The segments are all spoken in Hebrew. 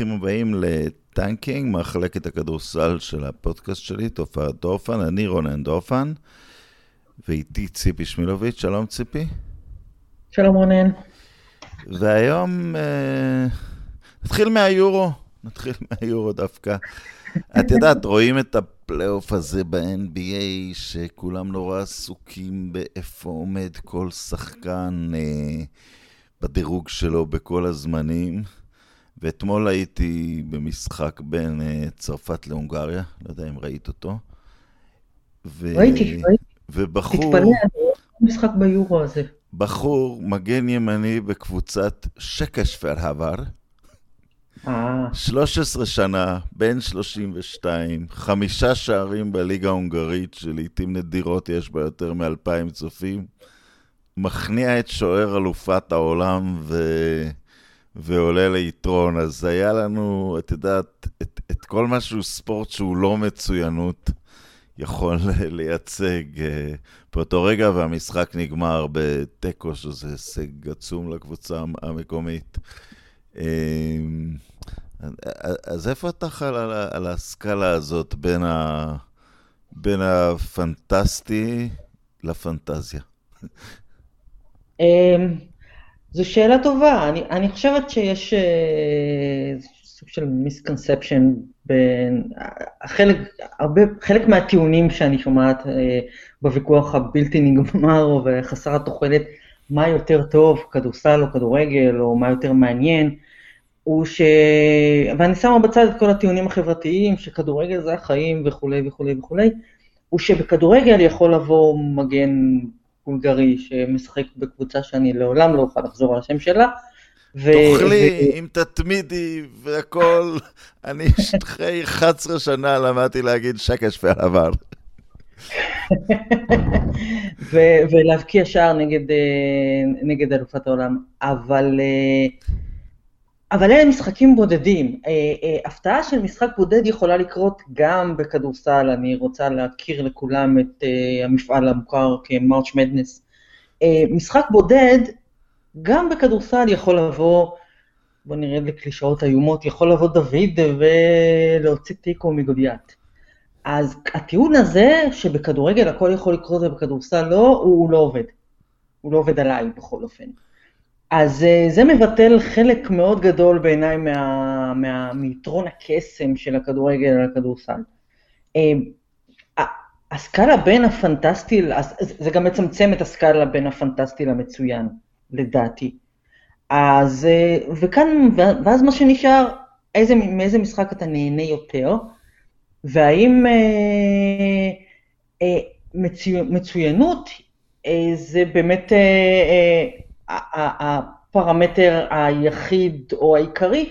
ברוכים הבאים לטנקינג, מחלקת הכדורסל של הפודקאסט שלי, תופעת דורפן, אני רונן דורפן, ואיתי ציפי שמילוביץ', שלום ציפי. שלום רונן. והיום אה, נתחיל מהיורו, נתחיל מהיורו דווקא. אתה יודע, רואים את הפלייאוף הזה ב-NBA, שכולם נורא עסוקים באיפה עומד כל שחקן אה, בדירוג שלו בכל הזמנים. ואתמול הייתי במשחק בין uh, צרפת להונגריה, לא יודע אם ראית אותו. ו... ראיתי, ראיתי. ובחור... תתפלא, אני משחק ביורו הזה. בחור, מגן ימני בקבוצת שקש פרהבר. 13 שנה, בן 32, חמישה שערים בליגה ההונגרית, שלעיתים נדירות יש בה יותר מאלפיים צופים. מכניע את שוער אלופת העולם, ו... ועולה ליתרון, אז היה לנו, את יודעת, את, את כל מה שהוא ספורט שהוא לא מצוינות, יכול לייצג uh, באותו רגע, והמשחק נגמר בתיקו, שזה הישג עצום לקבוצה המקומית. Uh, אז איפה אתה חל על, על הסקאלה הזאת בין, ה, בין הפנטסטי לפנטזיה? זו שאלה טובה, אני, אני חושבת שיש uh, סוג של מיסקונספשן בין, חלק, הרבה, חלק מהטיעונים שאני שומעת uh, בוויכוח הבלתי נגמר וחסר התוחלת, מה יותר טוב, כדורסל או כדורגל, או מה יותר מעניין, הוא ש... ואני שמה בצד את כל הטיעונים החברתיים, שכדורגל זה החיים וכולי וכולי וכולי, הוא שבכדורגל יכול לבוא מגן בולגרי שמשחק בקבוצה שאני לעולם לא אוכל לחזור על השם שלה. ו... תאכלי, אם תתמידי והכל, אני אחרי 11 שנה למדתי להגיד שקש ועבר. ולהבקיע שער נגד, אה, נגד אלופת העולם. אבל אה, אבל אלה משחקים בודדים. אה, אה, הפתעה של משחק בודד יכולה לקרות גם בכדורסל, אני רוצה להכיר לכולם את אה, המפעל המוכר כמרץ' מדנס. אה, משחק בודד, גם בכדורסל יכול לבוא, בוא נרד לקלישאות איומות, יכול לבוא דוד ולהוציא תיקו מגודיית. אז הטיעון הזה, שבכדורגל הכל יכול לקרות ובכדורסל לא, הוא לא עובד. הוא לא עובד עליי בכל אופן. אז אה, זה מבטל חלק מאוד גדול בעיניי מיתרון הקסם של הכדורגל על הכדורסל. אה, הסקאלה בין הפנטסטי, זה גם מצמצם את הסקאלה בין הפנטסטי למצוין, לדעתי. אז, אה, וכאן, ואז מה שנשאר, איזה, מאיזה משחק אתה נהנה יותר, והאם אה, אה, מצו, מצוינות אה, זה באמת... אה, אה, הפרמטר היחיד או העיקרי,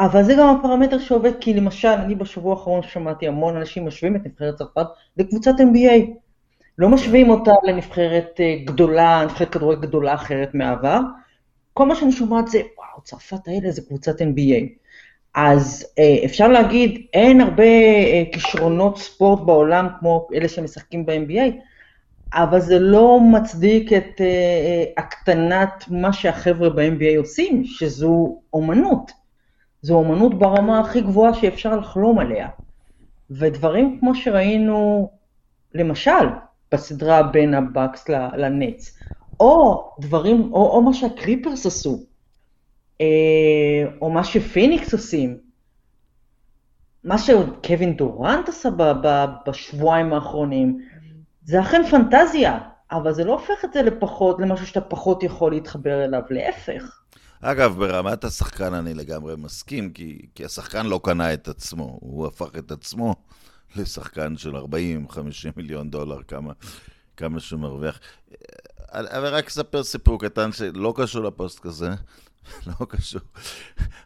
אבל זה גם הפרמטר שעובד, כי למשל, אני בשבוע האחרון שמעתי המון אנשים משווים את נבחרת צרפת לקבוצת NBA. לא משווים אותה לנבחרת אה, גדולה, נבחרת כדורגל גדולה אחרת מהעבר. כל מה שאני שומעת זה, וואו, צרפת האלה זה קבוצת NBA. אז אה, אפשר להגיד, אין הרבה אה, כישרונות ספורט בעולם כמו אלה שמשחקים ב-NBA, אבל זה לא מצדיק את אה, הקטנת מה שהחבר'ה ב-NBA עושים, שזו אומנות. זו אומנות ברמה הכי גבוהה שאפשר לחלום עליה. ודברים כמו שראינו, למשל, בסדרה בין הבאקס לנץ, או דברים, או, או מה שהקליפרס עשו, אה, או מה שפיניקס עושים, מה שקווין דורנט עשה בשבועיים האחרונים, זה אכן פנטזיה, אבל זה לא הופך את זה לפחות, למשהו שאתה פחות יכול להתחבר אליו, להפך. אגב, ברמת השחקן אני לגמרי מסכים, כי, כי השחקן לא קנה את עצמו, הוא הפך את עצמו לשחקן של 40-50 מיליון דולר, כמה, כמה שהוא מרוויח. אבל רק אספר סיפור קטן שלא קשור לפוסט כזה. לא קשור,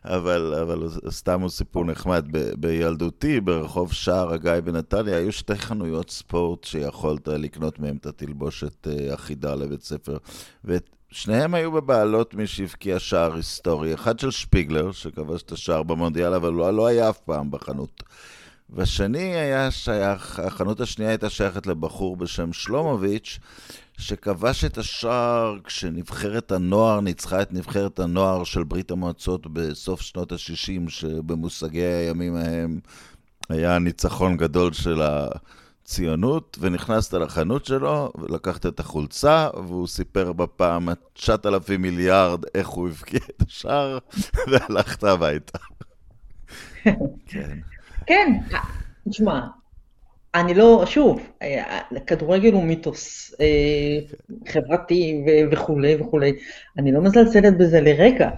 אבל, אבל סתם הוא סיפור נחמד. ב, בילדותי, ברחוב שער הגיא בנתניה, היו שתי חנויות ספורט שיכולת לקנות מהן את התלבושת אה, אחידה לבית ספר. ושניהם היו בבעלות מי שהבקיע שער היסטורי. אחד של שפיגלר, שכבש את השער במונדיאל, אבל לא, לא היה אף פעם בחנות. והשני היה שייך, החנות השנייה הייתה שייכת לבחור בשם שלומוביץ', שכבש את השער כשנבחרת הנוער ניצחה את נבחרת הנוער של ברית המועצות בסוף שנות ה-60, שבמושגי הימים ההם היה ניצחון גדול של הציונות, ונכנסת לחנות שלו, ולקחת את החולצה, והוא סיפר בפעם ה-9,000 מיליארד איך הוא הבקיע את השער, והלכת הביתה. כן. כן, תשמע, אני לא, שוב, כדורגל הוא מיתוס אה, חברתי וכולי וכולי. אני לא מזלזלת בזה לרגע.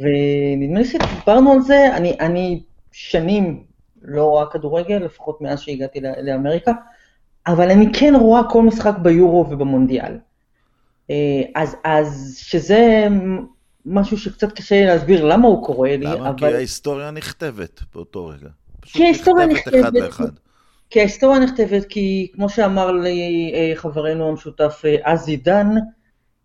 ונדמה לי שדיברנו על זה, אני, אני שנים לא רואה כדורגל, לפחות מאז שהגעתי לאמריקה, אבל אני כן רואה כל משחק ביורו ובמונדיאל. אה, אז, אז שזה משהו שקצת קשה להסביר למה הוא קורה לי, למה? אבל... כי ההיסטוריה נכתבת באותו רגע. כי ההיסטוריה נכתבת. אחד לאחד. כי ההיסטוריה נכתבת, כי כמו שאמר לי אה, חברנו המשותף אה, עידן,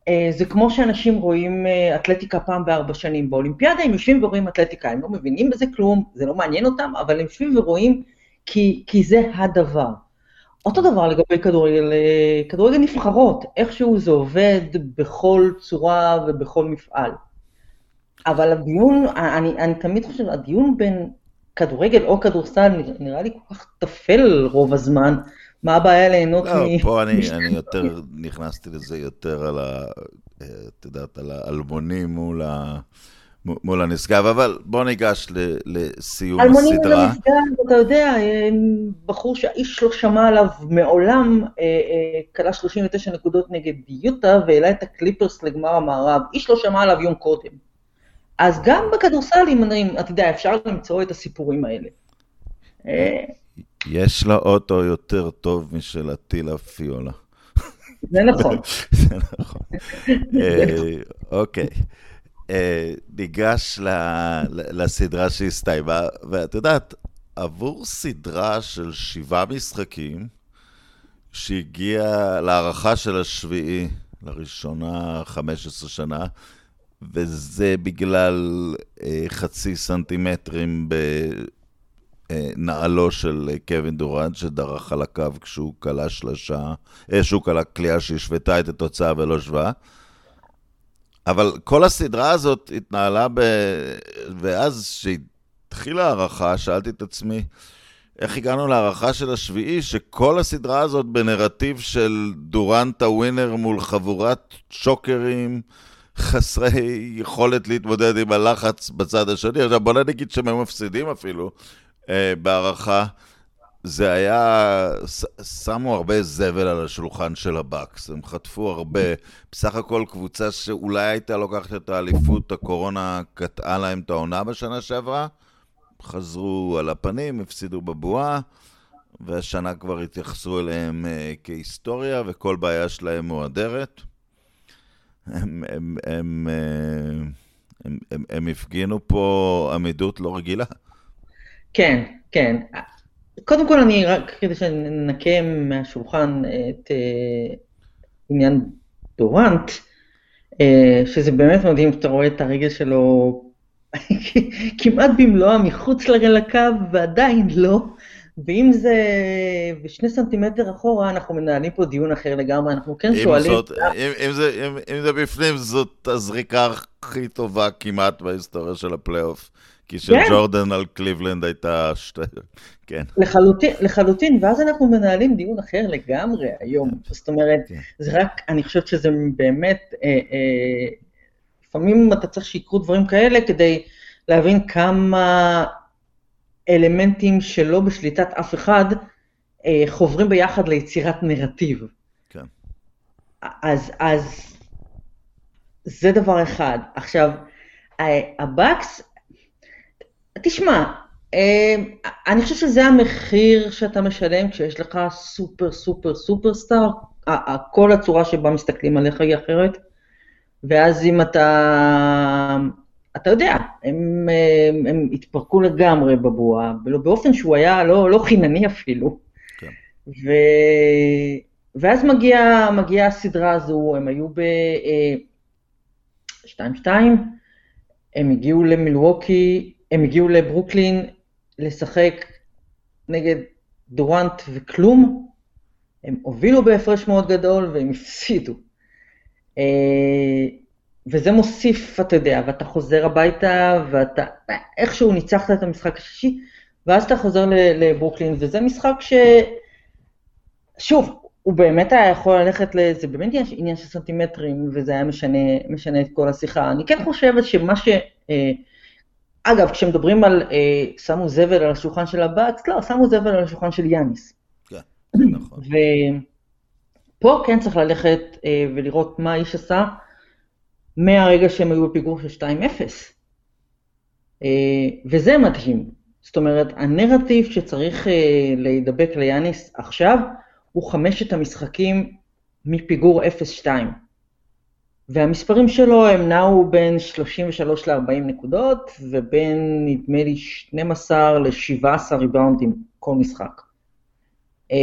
אה, זה כמו שאנשים רואים אתלטיקה פעם בארבע שנים. באולימפיאדה הם יושבים ורואים אתלטיקה, הם לא מבינים בזה כלום, זה לא מעניין אותם, אבל הם יושבים ורואים כי, כי זה הדבר. אותו דבר לגבי כדורגל, כדורגל נבחרות, איכשהו זה עובד בכל צורה ובכל מפעל. אבל הדיון, אני, אני תמיד חושבת, הדיון בין כדורגל או כדורסל נראה לי כל כך טפל רוב הזמן. מה הבעיה ליהנות לא, מ... פה אני, אני יותר, נכנסתי לזה יותר על ה... את יודעת, על האלמונים מול ה... מול הנשגב, אבל בוא ניגש ל, לסיום אלמונים הסדרה. אלמונים מול הנשגב, אתה יודע, בחור שהאיש לא שמע עליו מעולם, כלה אה, 39 אה, נקודות נגד יוטה והעלה את הקליפרס לגמר המערב, איש לא שמע עליו יום קודם. אז גם בכדורסל, אם אתה יודע, אפשר למצוא את הסיפורים האלה. יש לה אוטו יותר טוב משל אטילה פיולה. זה נכון. זה נכון. אה, אוקיי. אה, ניגש לסדרה שהסתיימה, ואת יודעת, עבור סדרה של שבעה משחקים, שהגיעה להערכה של השביעי, לראשונה 15 שנה, וזה בגלל אה, חצי סנטימטרים בנעלו של קווין דורנט, שדרך על הקו כשהוא כלה שלושה, אה, שהוא כלה קליעה שהשוותה את התוצאה ולא שווה. אבל כל הסדרה הזאת התנהלה ב... ואז כשהתחילה ההערכה, שאלתי את עצמי, איך הגענו להערכה של השביעי, שכל הסדרה הזאת בנרטיב של דורנט הווינר מול חבורת שוקרים, חסרי יכולת להתמודד עם הלחץ בצד השני. עכשיו בוא נגיד שהם היו מפסידים אפילו אה, בהערכה. זה היה, שמו הרבה זבל על השולחן של הבאקס, הם חטפו הרבה. בסך הכל קבוצה שאולי הייתה לוקחת את האליפות, הקורונה קטעה להם את העונה בשנה שעברה. חזרו על הפנים, הפסידו בבועה, והשנה כבר התייחסו אליהם אה, כהיסטוריה, וכל בעיה שלהם מועדרת. הם, הם, הם, אה, הם, הם, הם הפגינו פה עמידות לא רגילה. כן, כן. קודם כל, אני רק כדי שננקה מהשולחן את uh, עניין דורנט, אה, שזה באמת מדהים, אתה רואה את הרגל שלו כמעט במלואה מחוץ לקו, ועדיין לא. ואם זה בשני סנטימטר אחורה, אנחנו מנהלים פה דיון אחר לגמרי, אנחנו כן שואלים... זאת, אם, אם, זה, אם, אם זה בפנים, זאת הזריקה הכי טובה כמעט בהיסטוריה של הפלייאוף. כי של כן. ג'ורדן על קליבלנד הייתה שתי... כן. לחלוטין, לחלוטין, ואז אנחנו מנהלים דיון אחר לגמרי היום. כן. זאת אומרת, כן. זה רק, אני חושב שזה באמת, אה, אה, לפעמים אתה צריך שיקרו דברים כאלה כדי להבין כמה אלמנטים שלא בשליטת אף אחד, אה, חוברים ביחד ליצירת נרטיב. כן. אז, אז זה דבר אחד. עכשיו, הבאקס, תשמע, אה, אני חושב שזה המחיר שאתה משלם כשיש לך super super super star, כל הצורה שבה מסתכלים עליך היא אחרת, ואז אם אתה אתה יודע, הם, הם, הם התפרקו לגמרי בבועה, באופן שהוא היה לא, לא חינני אפילו. כן. ו... ואז מגיעה מגיע הסדרה הזו, הם היו ב-2-2, אה, הם הגיעו למילווקי, הם הגיעו לברוקלין לשחק נגד דורנט וכלום, הם הובילו בהפרש מאוד גדול והם הפסידו. וזה מוסיף, אתה יודע, ואתה חוזר הביתה, ואתה איכשהו ניצחת את המשחק השישי, ואז אתה חוזר לברוקלין, וזה משחק ש... שוב, הוא באמת היה יכול ללכת ל... זה באמת עניין של סנטימטרים, וזה היה משנה, משנה את כל השיחה. אני כן חושבת שמה ש... אה, אגב, כשמדברים על אה, שמו זבל על השולחן של הבאקס, לא, שמו זבל על השולחן של יאניס. כן, נכון. ופה כן צריך ללכת אה, ולראות מה האיש עשה מהרגע שהם היו בפיגור של 2-0. וזה מדהים. זאת אומרת, הנרטיב שצריך להידבק ליאניס עכשיו, הוא חמשת המשחקים מפיגור 0-2. והמספרים שלו הם נעו בין 33 ל-40 נקודות, ובין, נדמה לי, 12 ל-17 ריבאונדים כל משחק. אה,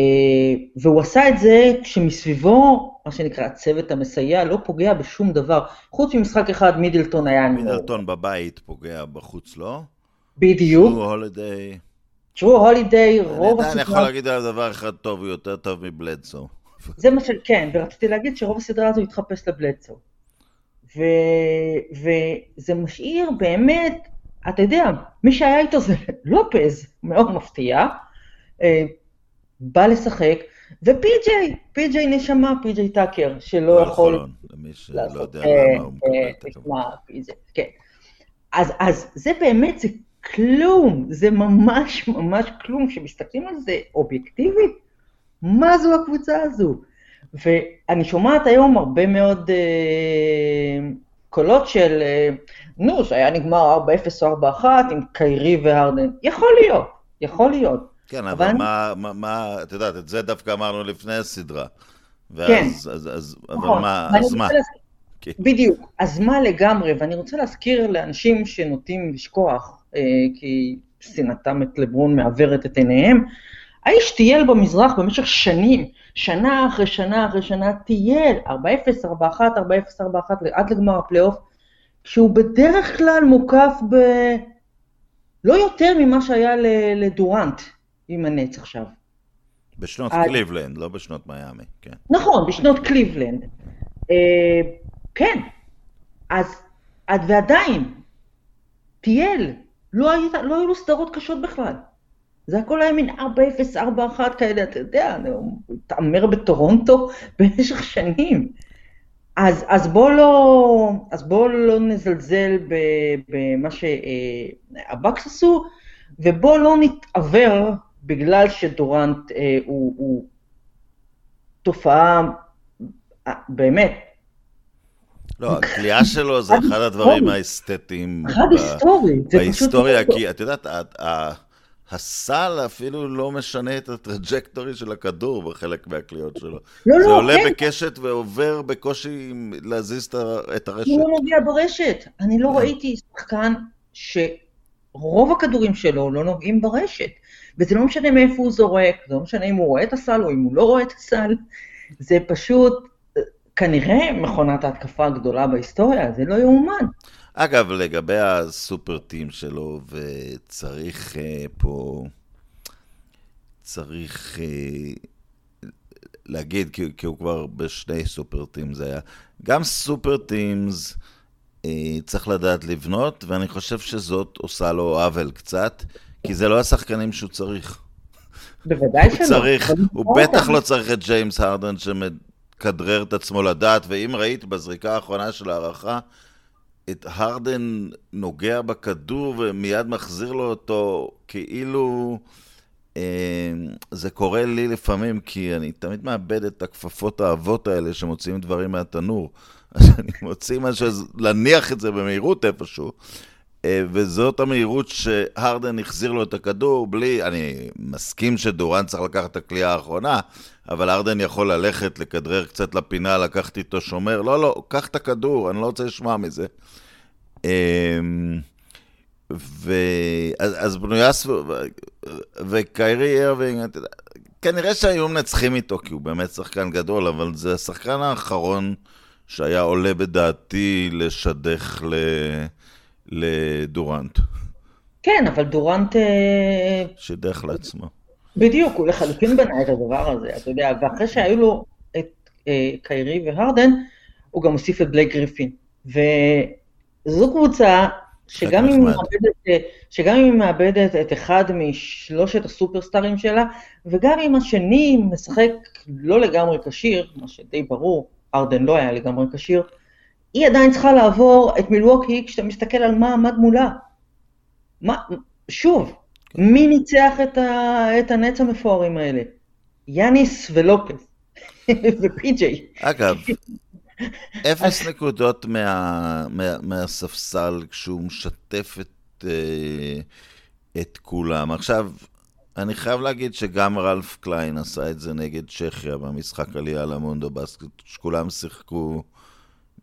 והוא עשה את זה כשמסביבו, מה שנקרא, הצוות המסייע לא פוגע בשום דבר. חוץ ממשחק אחד, מידלטון היה... מידלטון בבית פוגע בחוץ, לא? בדיוק. שו הולידיי. תראו, הולידיי, רוב הסדרה... אני יכול להגיד על דבר אחד טוב, הוא יותר טוב מבלדסו. זה מה ש... כן, ורציתי להגיד שרוב הסדרה הזו התחפש לבלדסו. ו... וזה משאיר באמת, אתה יודע, מי שהיה איתו זה לופז, מאוד מפתיע, אה, בא לשחק, ופי.ג'יי, פי.ג'יי נשמה, פי.ג'יי טאקר, שלא יכול... למי שלא יודע למה הוא מקבל את זה. כן. אז זה באמת, זה כלום, זה ממש ממש כלום. כשמסתכלים על זה אובייקטיבית, מה זו הקבוצה הזו? ואני שומעת היום הרבה מאוד אה, קולות של, אה, נו, שהיה נגמר 4-0 או 4-1 עם קיירי והרדן. יכול להיות, יכול להיות. כן, אבל, אבל מה, מה, מה, את יודעת, את זה דווקא אמרנו לפני הסדרה. ואז, כן. אז, אז, נכון. אבל מה, אז מה? להזכיר, כן. בדיוק, אז מה לגמרי, ואני רוצה להזכיר לאנשים שנוטים לשכוח, אה, כי שנאתם את לברון מעוורת את עיניהם, האיש טייל במזרח במשך שנים, שנה אחרי שנה אחרי שנה, טייל 4-0, 4-1, 4-0, 4-1, עד לגמר הפלייאוף, שהוא בדרך כלל מוקף ב... לא יותר ממה שהיה לדורנט עם הנץ עכשיו. בשנות עד... קליבלנד, לא בשנות מיאמי, כן. נכון, בשנות קליבלנד. אה, כן, אז, עד ועדיין, טייל, לא, היית, לא היו לו סדרות קשות בכלל. זה הכל היה מין 4-0, 4-1 כאלה, אתה יודע, הוא התעמר בטורונטו במשך שנים. אז, אז בואו לא, בוא לא נזלזל במה שהבקס עשו, ובואו לא נתעוור בגלל שדורנט אה, הוא, הוא תופעה, אה, באמת, לא, הכלייה שלו זה אחד הדברים האסתטיים. אחד היסטורי. בהיסטוריה, כי את יודעת, הסל אפילו לא משנה את הטראג'קטורי של הכדור בחלק מהקליעות שלו. לא, לא, זה עולה כן. בקשת ועובר בקושי להזיז את הרשת. הוא לא נוגע ברשת. אני לא כן. ראיתי שחקן שרוב הכדורים שלו לא נוגעים ברשת. וזה לא משנה מאיפה הוא זורק, זה לא משנה אם הוא רואה את הסל או אם הוא לא רואה את הסל. זה פשוט כנראה מכונת ההתקפה הגדולה בהיסטוריה, זה לא יאומן. אגב, לגבי הסופר טים שלו, וצריך uh, פה, צריך uh, להגיד, כי, כי הוא כבר בשני סופר טים זה היה, גם סופר טימס uh, צריך לדעת לבנות, ואני חושב שזאת עושה לו עוול קצת, כי זה לא השחקנים שהוא צריך. בוודאי שלא. צריך, הוא בטח לא צריך את ג'יימס הרדן שמכדרר את עצמו לדעת, ואם ראית בזריקה האחרונה של ההערכה, את הרדן נוגע בכדור ומיד מחזיר לו אותו, כאילו... אה, זה קורה לי לפעמים, כי אני תמיד מאבד את הכפפות האבות האלה שמוציאים דברים מהתנור. אז אני מוציא משהו, להניח את זה במהירות איפשהו. אה, וזאת המהירות שהרדן החזיר לו את הכדור בלי, אני מסכים שדורן צריך לקחת את הכלייה האחרונה, אבל הרדן יכול ללכת, לכדרר קצת לפינה, לקחת איתו שומר, לא, לא, קח את הכדור, אני לא רוצה לשמוע מזה. אמ, ו... אז, אז בנויה סביב... וקיירי ארווינג, כנראה שהיו מנצחים איתו, כי הוא באמת שחקן גדול, אבל זה השחקן האחרון שהיה עולה בדעתי לשדך ל... לדורנט. כן, אבל דורנט... אה, שידך לעצמו. בדיוק, הוא לחלוטין בנה את הדבר הזה, אתה יודע, ואחרי שהיו לו את אה, קיירי והרדן, הוא גם הוסיף את בלייק גריפין. וזו קבוצה שגם אם, מאבדת, שגם אם היא מאבדת את אחד משלושת הסופרסטארים שלה, וגם אם השני משחק לא לגמרי כשיר, מה שדי ברור, ארדן לא היה לגמרי כשיר, היא עדיין צריכה לעבור את מילווקי כשאתה מסתכל על מה עמד מולה. מה, שוב, מי ניצח את, ה, את הנץ המפוארים האלה? יאניס ולופס ופי.ג'יי. אגב, אפס נקודות מה, מה, מהספסל כשהוא משתף את, אה, את כולם. עכשיו, אני חייב להגיד שגם רלף קליין עשה את זה נגד צ'כיה במשחק עלייה למונדו בסקט, שכולם שיחקו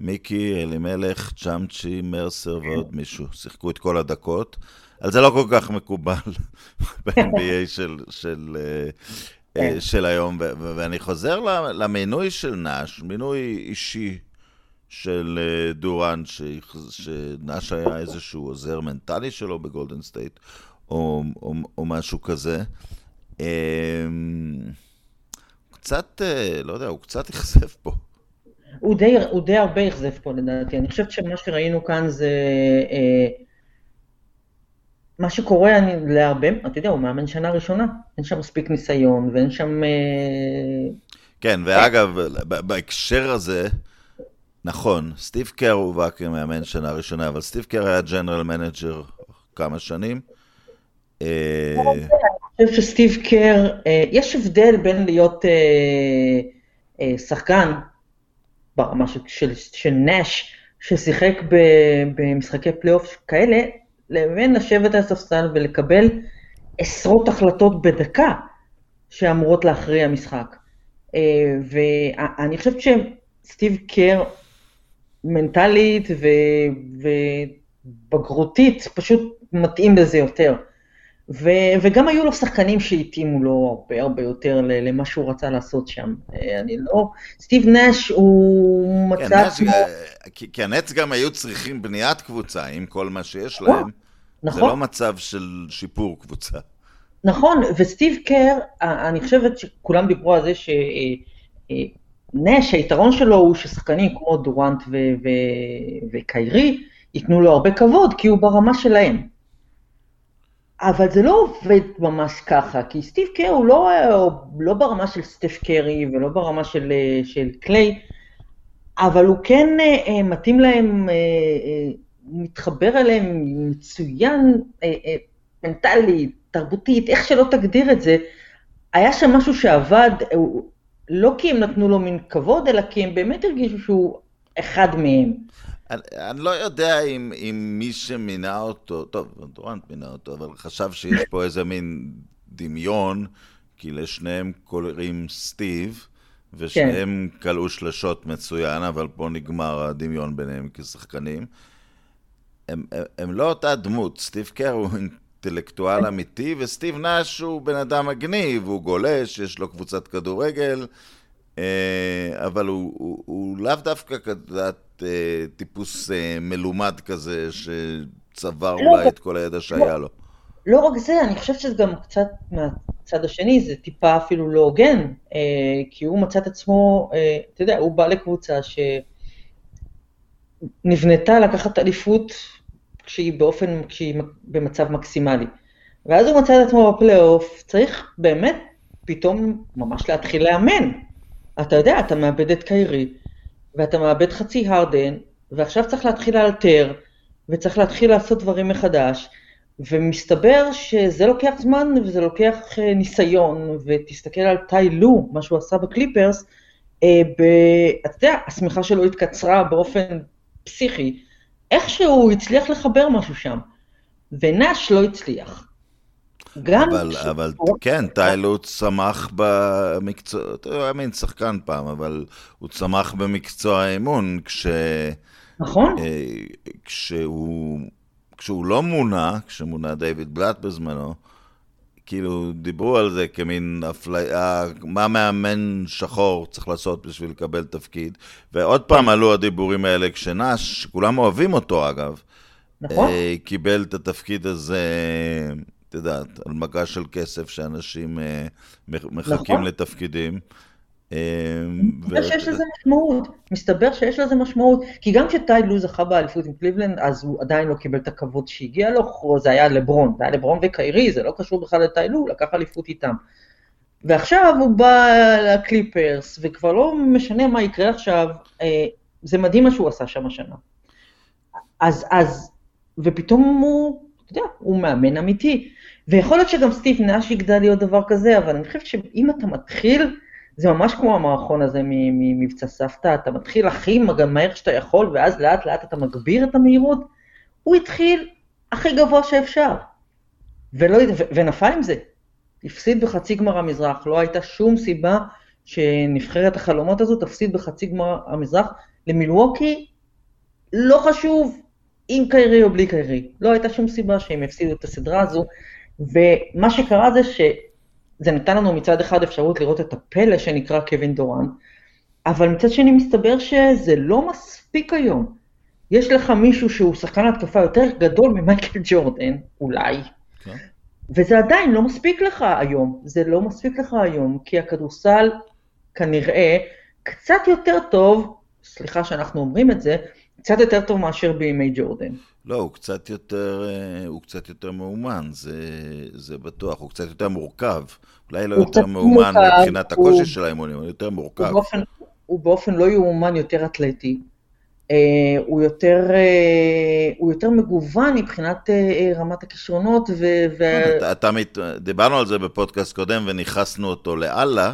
מיקי, אלימלך, ג'מצ'י, מרסר ועוד מישהו. שיחקו את כל הדקות. על זה לא כל כך מקובל ב-NBA של, של, אה, אה, כן. של היום. ואני חוזר למינוי של נאש, מינוי אישי של אה, דורנט, שנאש היה איזשהו עוזר מנטלי שלו בגולדן סטייט, או, או, או משהו כזה. קצת, לא יודע, הוא קצת אכזב פה. הוא די, הוא די הרבה אכזב פה לדעתי. אני חושבת שמה שראינו כאן זה... אה, מה שקורה אני, להרבה, אתה יודע, הוא מאמן שנה ראשונה, אין שם מספיק ניסיון ואין שם... אה... כן, ואגב, בהקשר הזה, נכון, סטיב קר הובא כמאמן שנה ראשונה, אבל סטיב קר היה general manager כמה שנים. אה, אני חושב שסטיב קר, יש הבדל בין להיות שחקן ברמה של, של, של נאש, ששיחק במשחקי פלייאוף כאלה, לבין לשבת על הספסל ולקבל עשרות החלטות בדקה שאמורות להכריע משחק. אה, ואני חושבת שסטיב קר מנטלית. ובגרותית פשוט מתאים לזה יותר. ו, וגם היו לו שחקנים שהתאימו לו הרבה הרבה יותר למה שהוא רצה לעשות שם. אה, אני לא... סטיב נש הוא מצא... כן, נש, כמו... כי, כי הנץ גם היו צריכים בניית קבוצה עם כל מה שיש נכון, להם. נכון. זה לא מצב של שיפור קבוצה. נכון, וסטיב קר, אני חושבת שכולם דיברו על זה שנש, אה, היתרון שלו הוא ששחקנים כמו דורנט ו- ו- וקיירי ייתנו לו הרבה כבוד, כי הוא ברמה שלהם. אבל זה לא עובד ממש ככה, כי סטיב קר הוא לא, לא ברמה של סטף קרי ולא ברמה של, של קליי, אבל הוא כן אה, מתאים להם, אה, אה, מתחבר אליהם מצוין מנטלית, תרבותית, איך שלא תגדיר את זה. היה שם משהו שעבד, לא כי הם נתנו לו מין כבוד, אלא כי הם באמת הרגישו שהוא אחד מהם. אני, אני לא יודע אם, אם מי שמינה אותו, טוב, דורנט מינה אותו, אבל חשב שיש פה איזה מין דמיון, כי לשניהם קוראים סטיב, ושניהם כן. כלאו שלשות מצוין, אבל פה נגמר הדמיון ביניהם כשחקנים. הם, הם, הם לא אותה דמות, סטיב קר הוא אינטלקטואל אמיתי, וסטיב נאש הוא בן אדם מגניב, הוא גולש, יש לו קבוצת כדורגל, אה, אבל הוא, הוא, הוא לאו דווקא אה, טיפוס אה, מלומד כזה, שצבר לא, אולי את כל הידע שהיה לו. לא רק זה, אני חושבת שזה גם קצת מהצד השני, זה טיפה אפילו לא הוגן, אה, כי הוא מצא את עצמו, אתה יודע, הוא בא לקבוצה שנבנתה לקחת אליפות כשהיא באופן, כשהיא במצב מקסימלי. ואז הוא מצא את עצמו בפלייאוף, צריך באמת פתאום ממש להתחיל לאמן. אתה יודע, אתה מאבד את קיירי, ואתה מאבד חצי הרדן, ועכשיו צריך להתחיל לאלתר, וצריך להתחיל לעשות דברים מחדש, ומסתבר שזה לוקח זמן וזה לוקח אה, ניסיון, ותסתכל על טאי לו, מה שהוא עשה בקליפרס, אה, ב... אתה יודע, השמיכה שלו התקצרה באופן פסיכי, איכשהו הוא הצליח לחבר משהו שם, ונאש לא הצליח. גם... אבל, ש... אבל כן, טיילו צמח במקצוע, הוא היה מין שחקן פעם, אבל הוא צמח במקצוע האימון, כש... נכון. אה, כשהוא, כשהוא לא מונה, כשמונה דיוויד בלאט בזמנו, כאילו דיברו על זה כמין אפליה, מה מאמן שחור צריך לעשות בשביל לקבל תפקיד. ועוד פעם עלו הדיבורים האלה כשנש, שכולם אוהבים אותו אגב, נכון. אה, קיבל את התפקיד הזה את יודעת, על מגש של כסף שאנשים אה, מחכים נכון. לתפקידים. מסתבר ו... שיש לזה משמעות, מסתבר שיש לזה משמעות, כי גם כשטייד לו זכה באליפות עם קליבלנד, אז הוא עדיין לא קיבל את הכבוד שהגיע לו, זה היה לברון, זה היה לברון וקיירי, זה לא קשור בכלל לטייד לו, לקח אליפות איתם. ועכשיו הוא בא לקליפרס, וכבר לא משנה מה יקרה עכשיו, אה, זה מדהים מה שהוא עשה שם השנה. אז, אז, ופתאום הוא, אתה יודע, הוא מאמן אמיתי. ויכול להיות שגם סטיב נאש יגדל להיות דבר כזה, אבל אני חושבת שאם אתה מתחיל, זה ממש כמו המערכון הזה ממבצע סבתא, אתה מתחיל הכי מהר שאתה יכול, ואז לאט לאט אתה מגביר את המהירות. הוא התחיל הכי גבוה שאפשר, ולא, ו, ונפל עם זה. הפסיד בחצי גמר המזרח, לא הייתה שום סיבה שנבחרת החלומות הזו תפסיד בחצי גמר המזרח למילווקי, לא חשוב עם קיירי או בלי קיירי, לא הייתה שום סיבה שהם יפסידו את הסדרה הזו, ומה שקרה זה שזה נתן לנו מצד אחד אפשרות לראות את הפלא שנקרא קווין דורן, אבל מצד שני מסתבר שזה לא מספיק היום. יש לך מישהו שהוא שחקן התקפה יותר גדול ממייקל ג'ורדן, אולי, okay. כן. וזה עדיין לא מספיק לך היום, זה לא מספיק לך היום, כי הכדורסל כנראה קצת יותר טוב, סליחה שאנחנו אומרים את זה, קצת יותר טוב מאשר בימי ג'ורדן. לא, הוא קצת יותר, אה, הוא קצת יותר מאומן, זה, זה בטוח, הוא קצת יותר מורכב. אולי לא יותר מאומן מורכב, מבחינת הקושי הוא, של האימונים, הוא יותר מורכב. הוא באופן, הוא באופן לא יאומן יותר אתלטי. Uh, הוא, יותר, uh, הוא יותר מגוון מבחינת uh, רמת הכישרונות. ו... ו... אתה, אתה מת... דיברנו על זה בפודקאסט קודם וניכסנו אותו לאללה.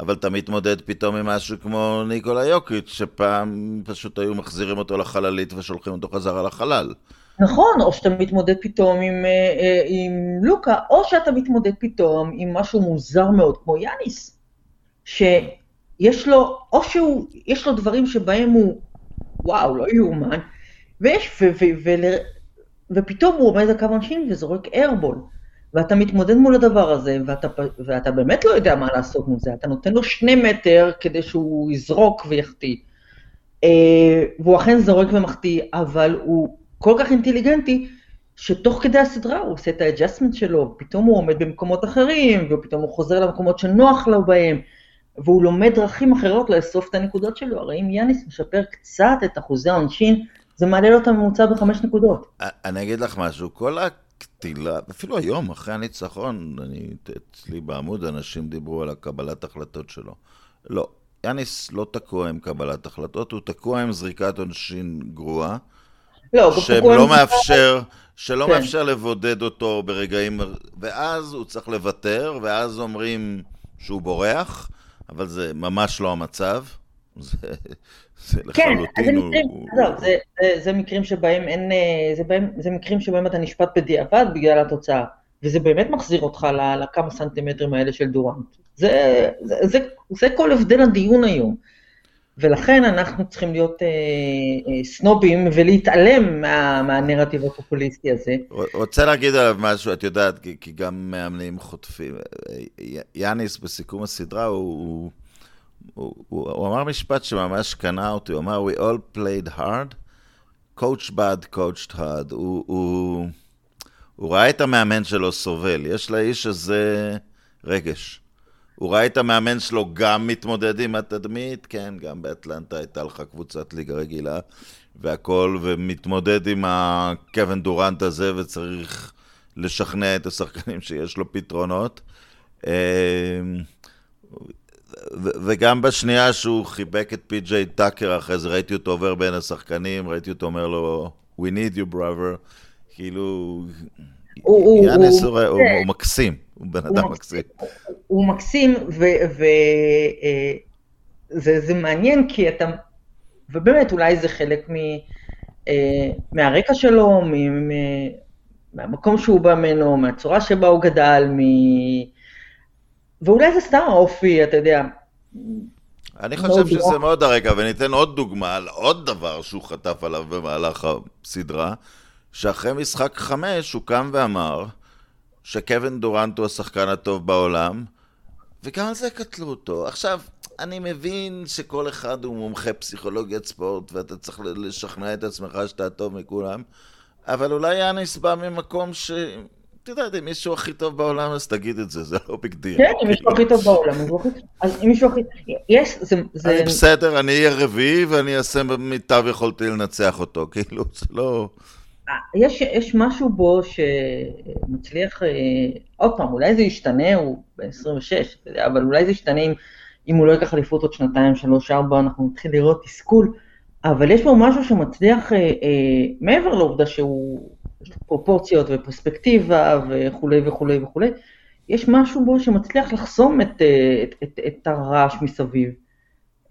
אבל אתה מתמודד פתאום עם משהו כמו ניקולה יוקיץ', שפעם פשוט היו מחזירים אותו לחללית ושולחים אותו חזרה לחלל. נכון, או שאתה מתמודד פתאום עם, עם לוקה, או שאתה מתמודד פתאום עם משהו מוזר מאוד, כמו יאניס, שיש לו, או שהוא, יש לו דברים שבהם הוא וואו, לא יאומן. ויש, ו, ו, ו, ו, ופתאום הוא עומד על קו עונשין וזורק airball. ואתה מתמודד מול הדבר הזה, ואתה, ואתה באמת לא יודע מה לעשות מול זה, אתה נותן לו שני מטר כדי שהוא יזרוק ויחטיא. אה, והוא אכן זורק ומחטיא, אבל הוא כל כך אינטליגנטי, שתוך כדי הסדרה הוא עושה את ה adjustment שלו, פתאום הוא עומד במקומות אחרים, ופתאום הוא חוזר למקומות שנוח לו בהם, והוא לומד דרכים אחרות לאסוף את הנקודות שלו. הרי אם יאניס משפר קצת את אחוזי העונשין, זה מעלה לו את הממוצע בחמש נקודות. אני אגיד לך משהו, כל הקטילה, אפילו היום, אחרי הניצחון, אני, אצלי בעמוד אנשים דיברו על הקבלת החלטות שלו. לא, יאניס לא תקוע עם קבלת החלטות, הוא תקוע עם זריקת עונשין גרועה. לא, שלא מאפשר, שלא כן. מאפשר לבודד אותו ברגעים, ואז הוא צריך לוותר, ואז אומרים שהוא בורח, אבל זה ממש לא המצב. זה, זה כן, לחלוטין... כן, הוא... לא, זה, זה, זה מקרים שבהם אין... אה, זה, בהם, זה מקרים שבהם אתה נשפט בדיעבד בגלל התוצאה. וזה באמת מחזיר אותך לכמה סנטימטרים האלה של דורנט. זה, זה, זה, זה כל הבדל הדיון היום. ולכן אנחנו צריכים להיות אה, אה, סנובים ולהתעלם מה, מהנרטיב הפופוליסטי הזה. רוצה להגיד עליו משהו, את יודעת, כי, כי גם מאמנים חוטפים. יאניס בסיכום הסדרה, הוא, הוא, הוא, הוא אמר משפט שממש קנה אותי, הוא אמר, We all played hard, coach bad, coached hard. הוא, הוא, הוא ראה את המאמן שלו סובל, יש לאיש הזה רגש. הוא ראה את המאמן שלו גם מתמודד עם התדמית, כן, גם באטלנטה הייתה לך קבוצת ליגה רגילה והכל, ומתמודד עם הקווין דורנט הזה וצריך לשכנע את השחקנים שיש לו פתרונות. וגם בשנייה שהוא חיבק את פי.ג'יי טאקר אחרי זה, ראיתי אותו עובר בין השחקנים, ראיתי אותו אומר לו, We need you brother, כאילו, יאנס הוא מקסים. הוא בן אדם מקסים. הוא מקסים, וזה אה, מעניין כי אתה, ובאמת אולי זה חלק אה, מהרקע שלו, מהמקום שהוא בא ממנו, מהצורה שבה הוא גדל, ואולי זה סתם האופי, אתה יודע. אני חושב שזה מאוד הרקע, וניתן עוד דוגמה על עוד דבר שהוא חטף עליו במהלך הסדרה, שאחרי משחק חמש הוא קם ואמר, שקווין דורנט הוא השחקן הטוב בעולם, וגם על זה קטלו אותו. עכשיו, אני מבין שכל אחד הוא מומחה פסיכולוגיית ספורט, ואתה צריך לשכנע את עצמך שאתה הטוב מכולם, אבל אולי יאניס בא ממקום ש... את יודעת, אם מישהו הכי טוב בעולם, אז תגיד את זה, זה לא big deal. כן, אם מישהו הכי טוב בעולם, אז אם מישהו הכי... יש, זה... אני בסדר, אני אהיה רביעי ואני אעשה מיטב יכולתי לנצח אותו, כאילו, זה לא... יש, יש משהו בו שמצליח, אה, עוד פעם, אולי זה ישתנה, הוא בן 26, אבל אולי זה ישתנה אם, אם הוא לא ייקח אליפות עוד שנתיים, שלוש, ארבע, אנחנו נתחיל לראות תסכול, אבל יש בו משהו שמצליח, אה, אה, מעבר לעובדה שהוא, פרופורציות ופרספקטיבה וכולי וכולי וכולי, יש משהו בו שמצליח לחסום את, אה, את, את, את הרעש מסביב.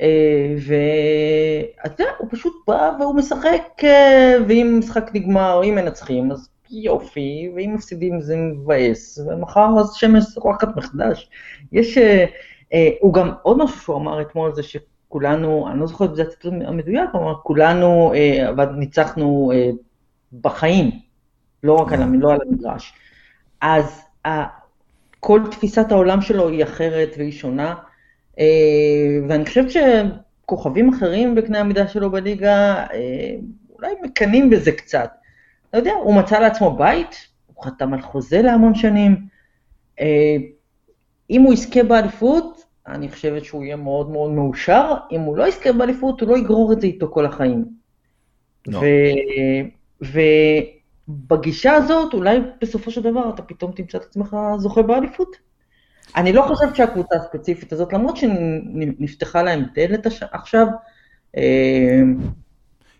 אה, ואתה יודע, הוא פשוט בא והוא משחק, אה, ואם משחק נגמר, אם מנצחים, אז יופי, ואם מפסידים זה מבאס, ומחר אז שמש זורחת מחדש. יש, הוא גם, עוד משהו שהוא אמר אתמול זה שכולנו, אני לא זוכרת את זה הציטוט המדויק, אמר, כולנו אבל ניצחנו בחיים, לא רק על, לא על המגרש. אז כל תפיסת העולם שלו היא אחרת והיא שונה. אה, ואני חושבת שכוכבים אחרים בקנה המידה שלו בליגה, אה, אולי מקנאים בזה קצת. אתה יודע, הוא מצא לעצמו בית, הוא חתם על חוזה להמון שנים. אה, אם הוא יזכה באליפות, אני חושבת שהוא יהיה מאוד מאוד מאושר. אם הוא לא יזכה באליפות, הוא לא יגרור את זה איתו כל החיים. No. לא. ובגישה הזאת, אולי בסופו של דבר אתה פתאום תמצא את עצמך זוכה באליפות. אני לא חושבת שהקבוצה הספציפית הזאת, למרות שנפתחה להם דלת עכשיו, אה,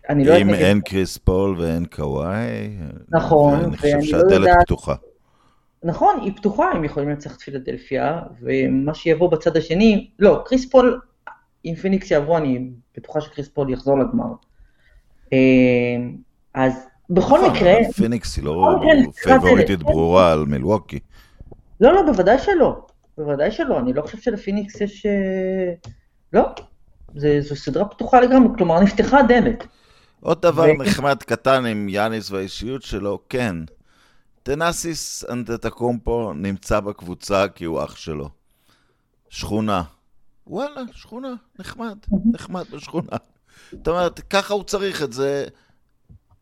אני לא יודעת... אם אין קריס פול ואין קוואי, נכון, ואני חושב שהדלת לא פתוחה. נכון, היא פתוחה, הם יכולים לנצח את פילדלפיה, ומה שיבוא בצד השני, לא, קריס פול, אם פיניקס יעברו, אני בטוחה שקריס פול יחזור לגמר. אה, אז בכל נכון, מקרה... פיניקס היא לא פייבוריטית ברורה על מילווקי. לא, לא, בוודאי שלא. בוודאי שלא, אני לא חושב שלפיניקס יש... אה, לא, זה, זו סדרה פתוחה לגמרי, כלומר נפתחה דלת. עוד דבר. נחמד קטן עם יאניס והאישיות שלו, כן, טנאסיס אנטטקומפו נמצא בקבוצה כי הוא אח שלו. שכונה. וואלה, שכונה, נחמד, נחמד בשכונה. זאת אומרת, ככה הוא צריך את זה.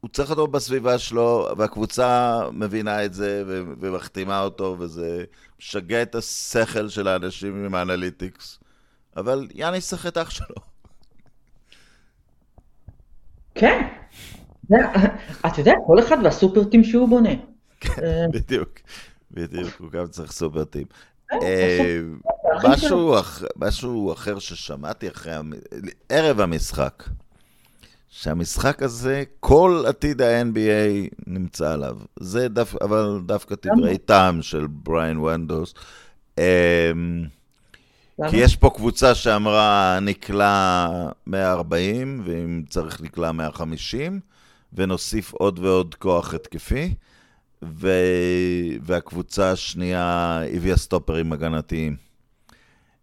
הוא צריך אותו בסביבה שלו, והקבוצה מבינה את זה ומחתימה אותו, וזה משגע את השכל של האנשים עם האנליטיקס. אבל יאני את אח שלו. כן. אתה יודע, כל אחד והסופרטים שהוא בונה. כן, אה. בדיוק, בדיוק, הוא גם צריך סופרטים. אה, אה, משהו אחר ששמעתי אחרי, ערב המשחק. שהמשחק הזה, כל עתיד ה-NBA נמצא עליו. זה דו, אבל דווקא דברי טעם של בריין ונדוס. אמ, כי יש פה קבוצה שאמרה נקלע 140, ואם צריך נקלע 150, ונוסיף עוד ועוד כוח התקפי, ו... והקבוצה השנייה הביאה סטופרים הגנתיים.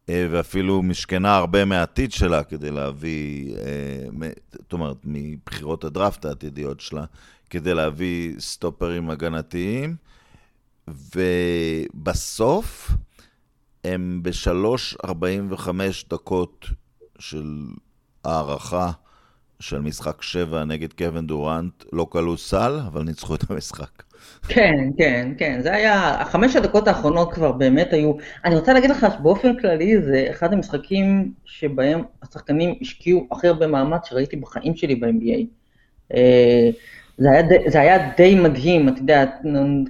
אה, ואפילו משכנה הרבה מהעתיד שלה כדי להביא, אה, זאת אומרת, מבחירות הדראפט העתידיות שלה, כדי להביא סטופרים הגנתיים, ובסוף הם ב-3.45 דקות של הערכה של משחק 7 נגד קווין דורנט, לא כלו סל, אבל ניצחו את המשחק. כן, כן, כן, זה היה, החמש הדקות האחרונות כבר באמת היו, אני רוצה להגיד לך שבאופן כללי זה אחד המשחקים שבהם השחקנים השקיעו הכי הרבה מאמץ שראיתי בחיים שלי ב-NBA. אה, זה זה היה די מדהים, אתה יודע,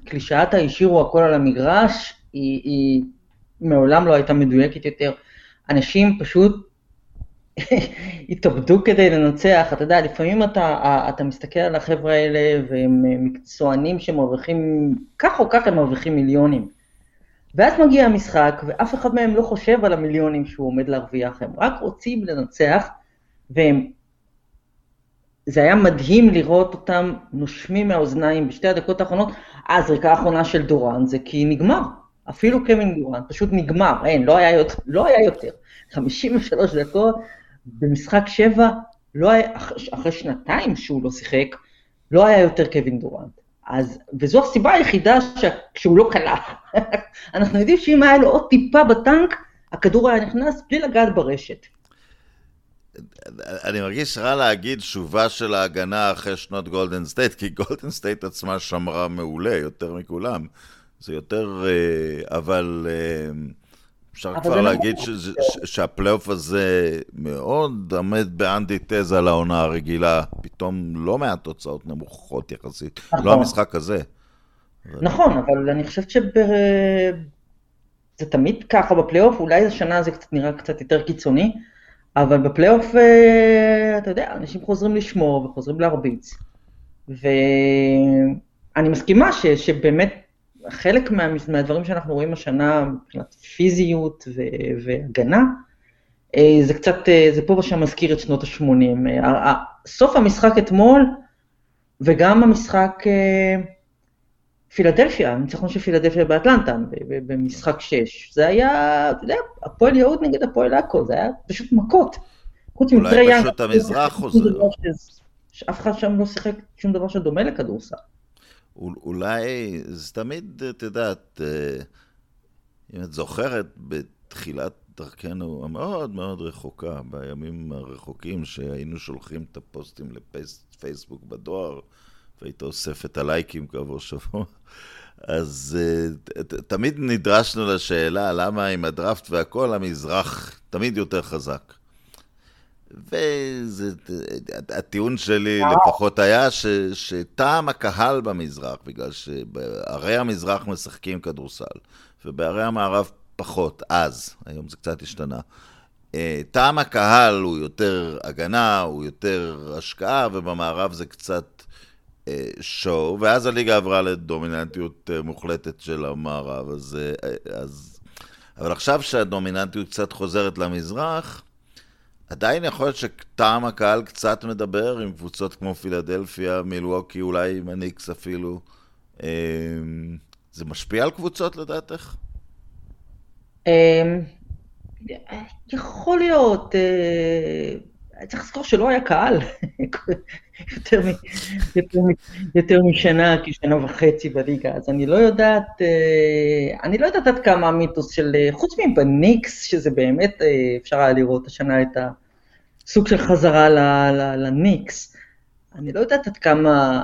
קלישאת הישירו הכל על המגרש, היא, היא מעולם לא הייתה מדויקת יותר. אנשים פשוט התאבדו כדי לנצח, אתה יודע, לפעמים אתה, אתה מסתכל על החבר'ה האלה והם מקצוענים שמרוויחים, כך או כך הם מרוויחים מיליונים. ואז מגיע המשחק ואף אחד מהם לא חושב על המיליונים שהוא עומד להרוויח, הם רק רוצים לנצח והם... זה היה מדהים לראות אותם נושמים מהאוזניים בשתי הדקות האחרונות, הזריקה האחרונה של דורן זה כי נגמר, אפילו קווין דורן, פשוט נגמר, אין, לא היה לא היה יותר. 53 דקות, במשחק שבע, לא היה, אחרי שנתיים שהוא לא שיחק, לא היה יותר קווין דורנט. אז, וזו הסיבה היחידה ש... שהוא לא קלע. אנחנו יודעים שאם היה לו עוד טיפה בטנק, הכדור היה נכנס בלי לגעת ברשת. אני מרגיש רע להגיד שובה של ההגנה אחרי שנות גולדן סטייט, כי גולדן סטייט עצמה שמרה מעולה יותר מכולם. זה יותר, אה, אבל אה, אפשר כבר זה להגיד. שזה- ש- שהפלייאוף הזה מאוד עומד באנטיתזה לעונה הרגילה. פתאום לא מעט תוצאות נמוכות יחסית. נכון. לא המשחק הזה. נכון, אבל אני חושבת שזה תמיד ככה בפלייאוף, אולי השנה זה קצת נראה קצת יותר קיצוני, אבל בפלייאוף, אה, אתה יודע, אנשים חוזרים לשמור וחוזרים להרביץ. ואני מסכימה ש, שבאמת חלק מה, מהדברים שאנחנו רואים השנה מבחינת פיזיות ו, והגנה, אה, זה קצת, אה, זה פה ושם מזכיר את שנות ה-80. סוף המשחק אתמול, וגם המשחק אה, פילדלפיה, הניצחון של פילדלפיה באטלנטה, במשחק 6. זה היה, אתה יודע, הפועל יהוד נגד הפועל עכו, זה היה פשוט מכות. חוץ אולי מטרי פשוט המזרח חוזר. שאף אחד שם לא שיחק שום דבר שדומה לכדורסל. אול- אולי, זה תמיד, את יודעת, אה, אם את זוכרת, בתחילת דרכנו המאוד מאוד רחוקה, בימים הרחוקים שהיינו שולחים את הפוסטים לפייסבוק בדואר, והיית אוסף את הלייקים כעבור שבוע, אז אה, תמיד נדרשנו לשאלה למה עם הדראפט והכל המזרח תמיד יותר חזק. והטיעון שלי לפחות היה ש, שטעם הקהל במזרח, בגלל שבערי המזרח משחקים כדורסל, ובערי המערב פחות, אז, היום זה קצת השתנה. אה, טעם הקהל הוא יותר הגנה, הוא יותר השקעה, ובמערב זה קצת אה, שואו, ואז הליגה עברה לדומיננטיות אה, מוחלטת של המערב, אז, אה, אז... אבל עכשיו שהדומיננטיות קצת חוזרת למזרח, עדיין יכול להיות שטעם הקהל קצת מדבר עם קבוצות כמו פילדלפיה, מילווקי, אולי עם הניקס אפילו. אה, זה משפיע על קבוצות לדעתך? אמ, יכול להיות, אה, צריך לזכור שלא היה קהל יותר, יותר, יותר משנה, כשנה וחצי בליגה, אז אני לא יודעת, אה, אני לא יודעת עד כמה המיתוס של, אה, חוץ מבניקס, שזה באמת, אפשר היה לראות השנה את הסוג של חזרה לניקס, אני לא יודעת עד כמה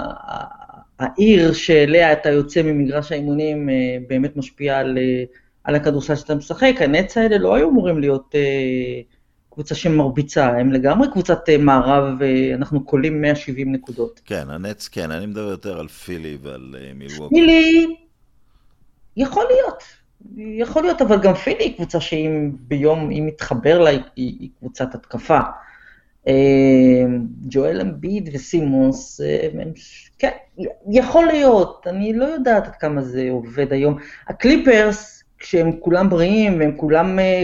העיר שאליה אתה יוצא ממגרש האימונים אה, באמת משפיעה על... אה, על הכדורסל שאתה משחק, הנץ האלה לא היו אמורים להיות אה, קבוצה שמרביצה, הם לגמרי קבוצת מערב, אנחנו קולים 170 נקודות. כן, הנץ כן, אני מדבר יותר על פילי ועל מילווקי. פילי, יכול להיות, יכול להיות, אבל גם פילי היא קבוצה שאם ביום, אם מתחבר לה, היא, היא קבוצת התקפה. אה, ג'ואל אמביד וסימונס, אה, הם, כן, יכול להיות, אני לא יודעת עד כמה זה עובד היום. הקליפרס, כשהם כולם בריאים והם כולם אה,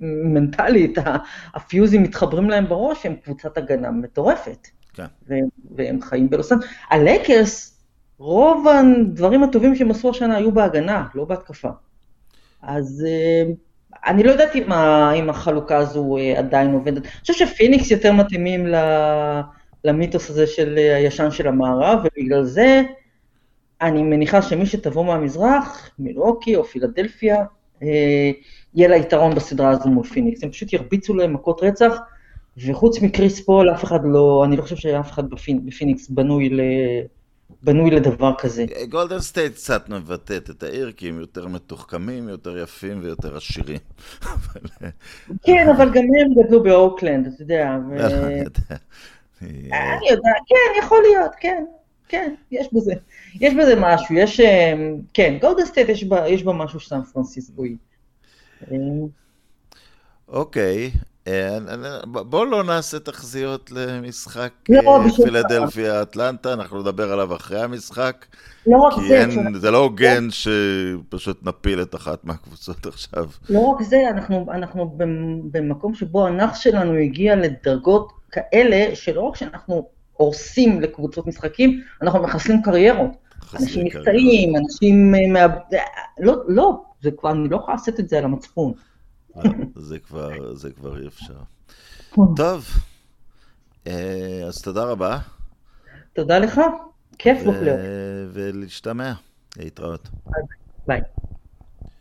מנטלית, הפיוזים מתחברים להם בראש, הם קבוצת הגנה מטורפת. כן. והם, והם חיים בלוסן. הלייקרס, רוב הדברים הטובים שהם עשו השנה היו בהגנה, לא בהתקפה. אז אה, אני לא יודעת אם, ה, אם החלוקה הזו אה, עדיין עובדת. אני חושב שפיניקס יותר מתאימים ל, למיתוס הזה של אה, הישן של המערב, ובגלל זה אני מניחה שמי שתבוא מהמזרח, מילווקי או פילדלפיה, אה, יהיה לה יתרון בסדרה הזו מול פיניקס. הם פשוט ירביצו להם מכות רצח, וחוץ מקריס פול, אף אחד לא, אני לא חושב שאף אחד בפינ, בפיניקס בנוי, ל, בנוי לדבר כזה. גולדן סטייט קצת מבטאת את העיר, כי הם יותר מתוחכמים, יותר יפים ויותר עשירים. כן, אבל גם הם גדלו באוקלנד, אתה יודע. ו... אני יודע. אני יודע, כן, יכול להיות, כן, כן, יש בזה, יש בזה משהו, יש, כן, גולדן סטייט יש בה, משהו סן פרנסיסקואי. אוקיי, בואו לא נעשה תחזיות למשחק לא, פילדלפיה אטלנטה, אנחנו נדבר עליו אחרי המשחק. לא רק כי זה. אין, זה לא הוגן שפשוט נפיל את אחת מהקבוצות עכשיו. לא רק זה, אנחנו, אנחנו במקום שבו הנח שלנו הגיע לדרגות כאלה, שלא רק שאנחנו הורסים לקבוצות משחקים, אנחנו מחסלים קריירות. אנשים נפצעים, אנשים מאבדים, לא, לא, זה כבר, אני לא יכולה לעשות את זה על המצפון. זה כבר, זה כבר אי אפשר. טוב, אז תודה רבה. תודה לך, כיף בפלייאוף. ולהשתמע, להתראות. ביי.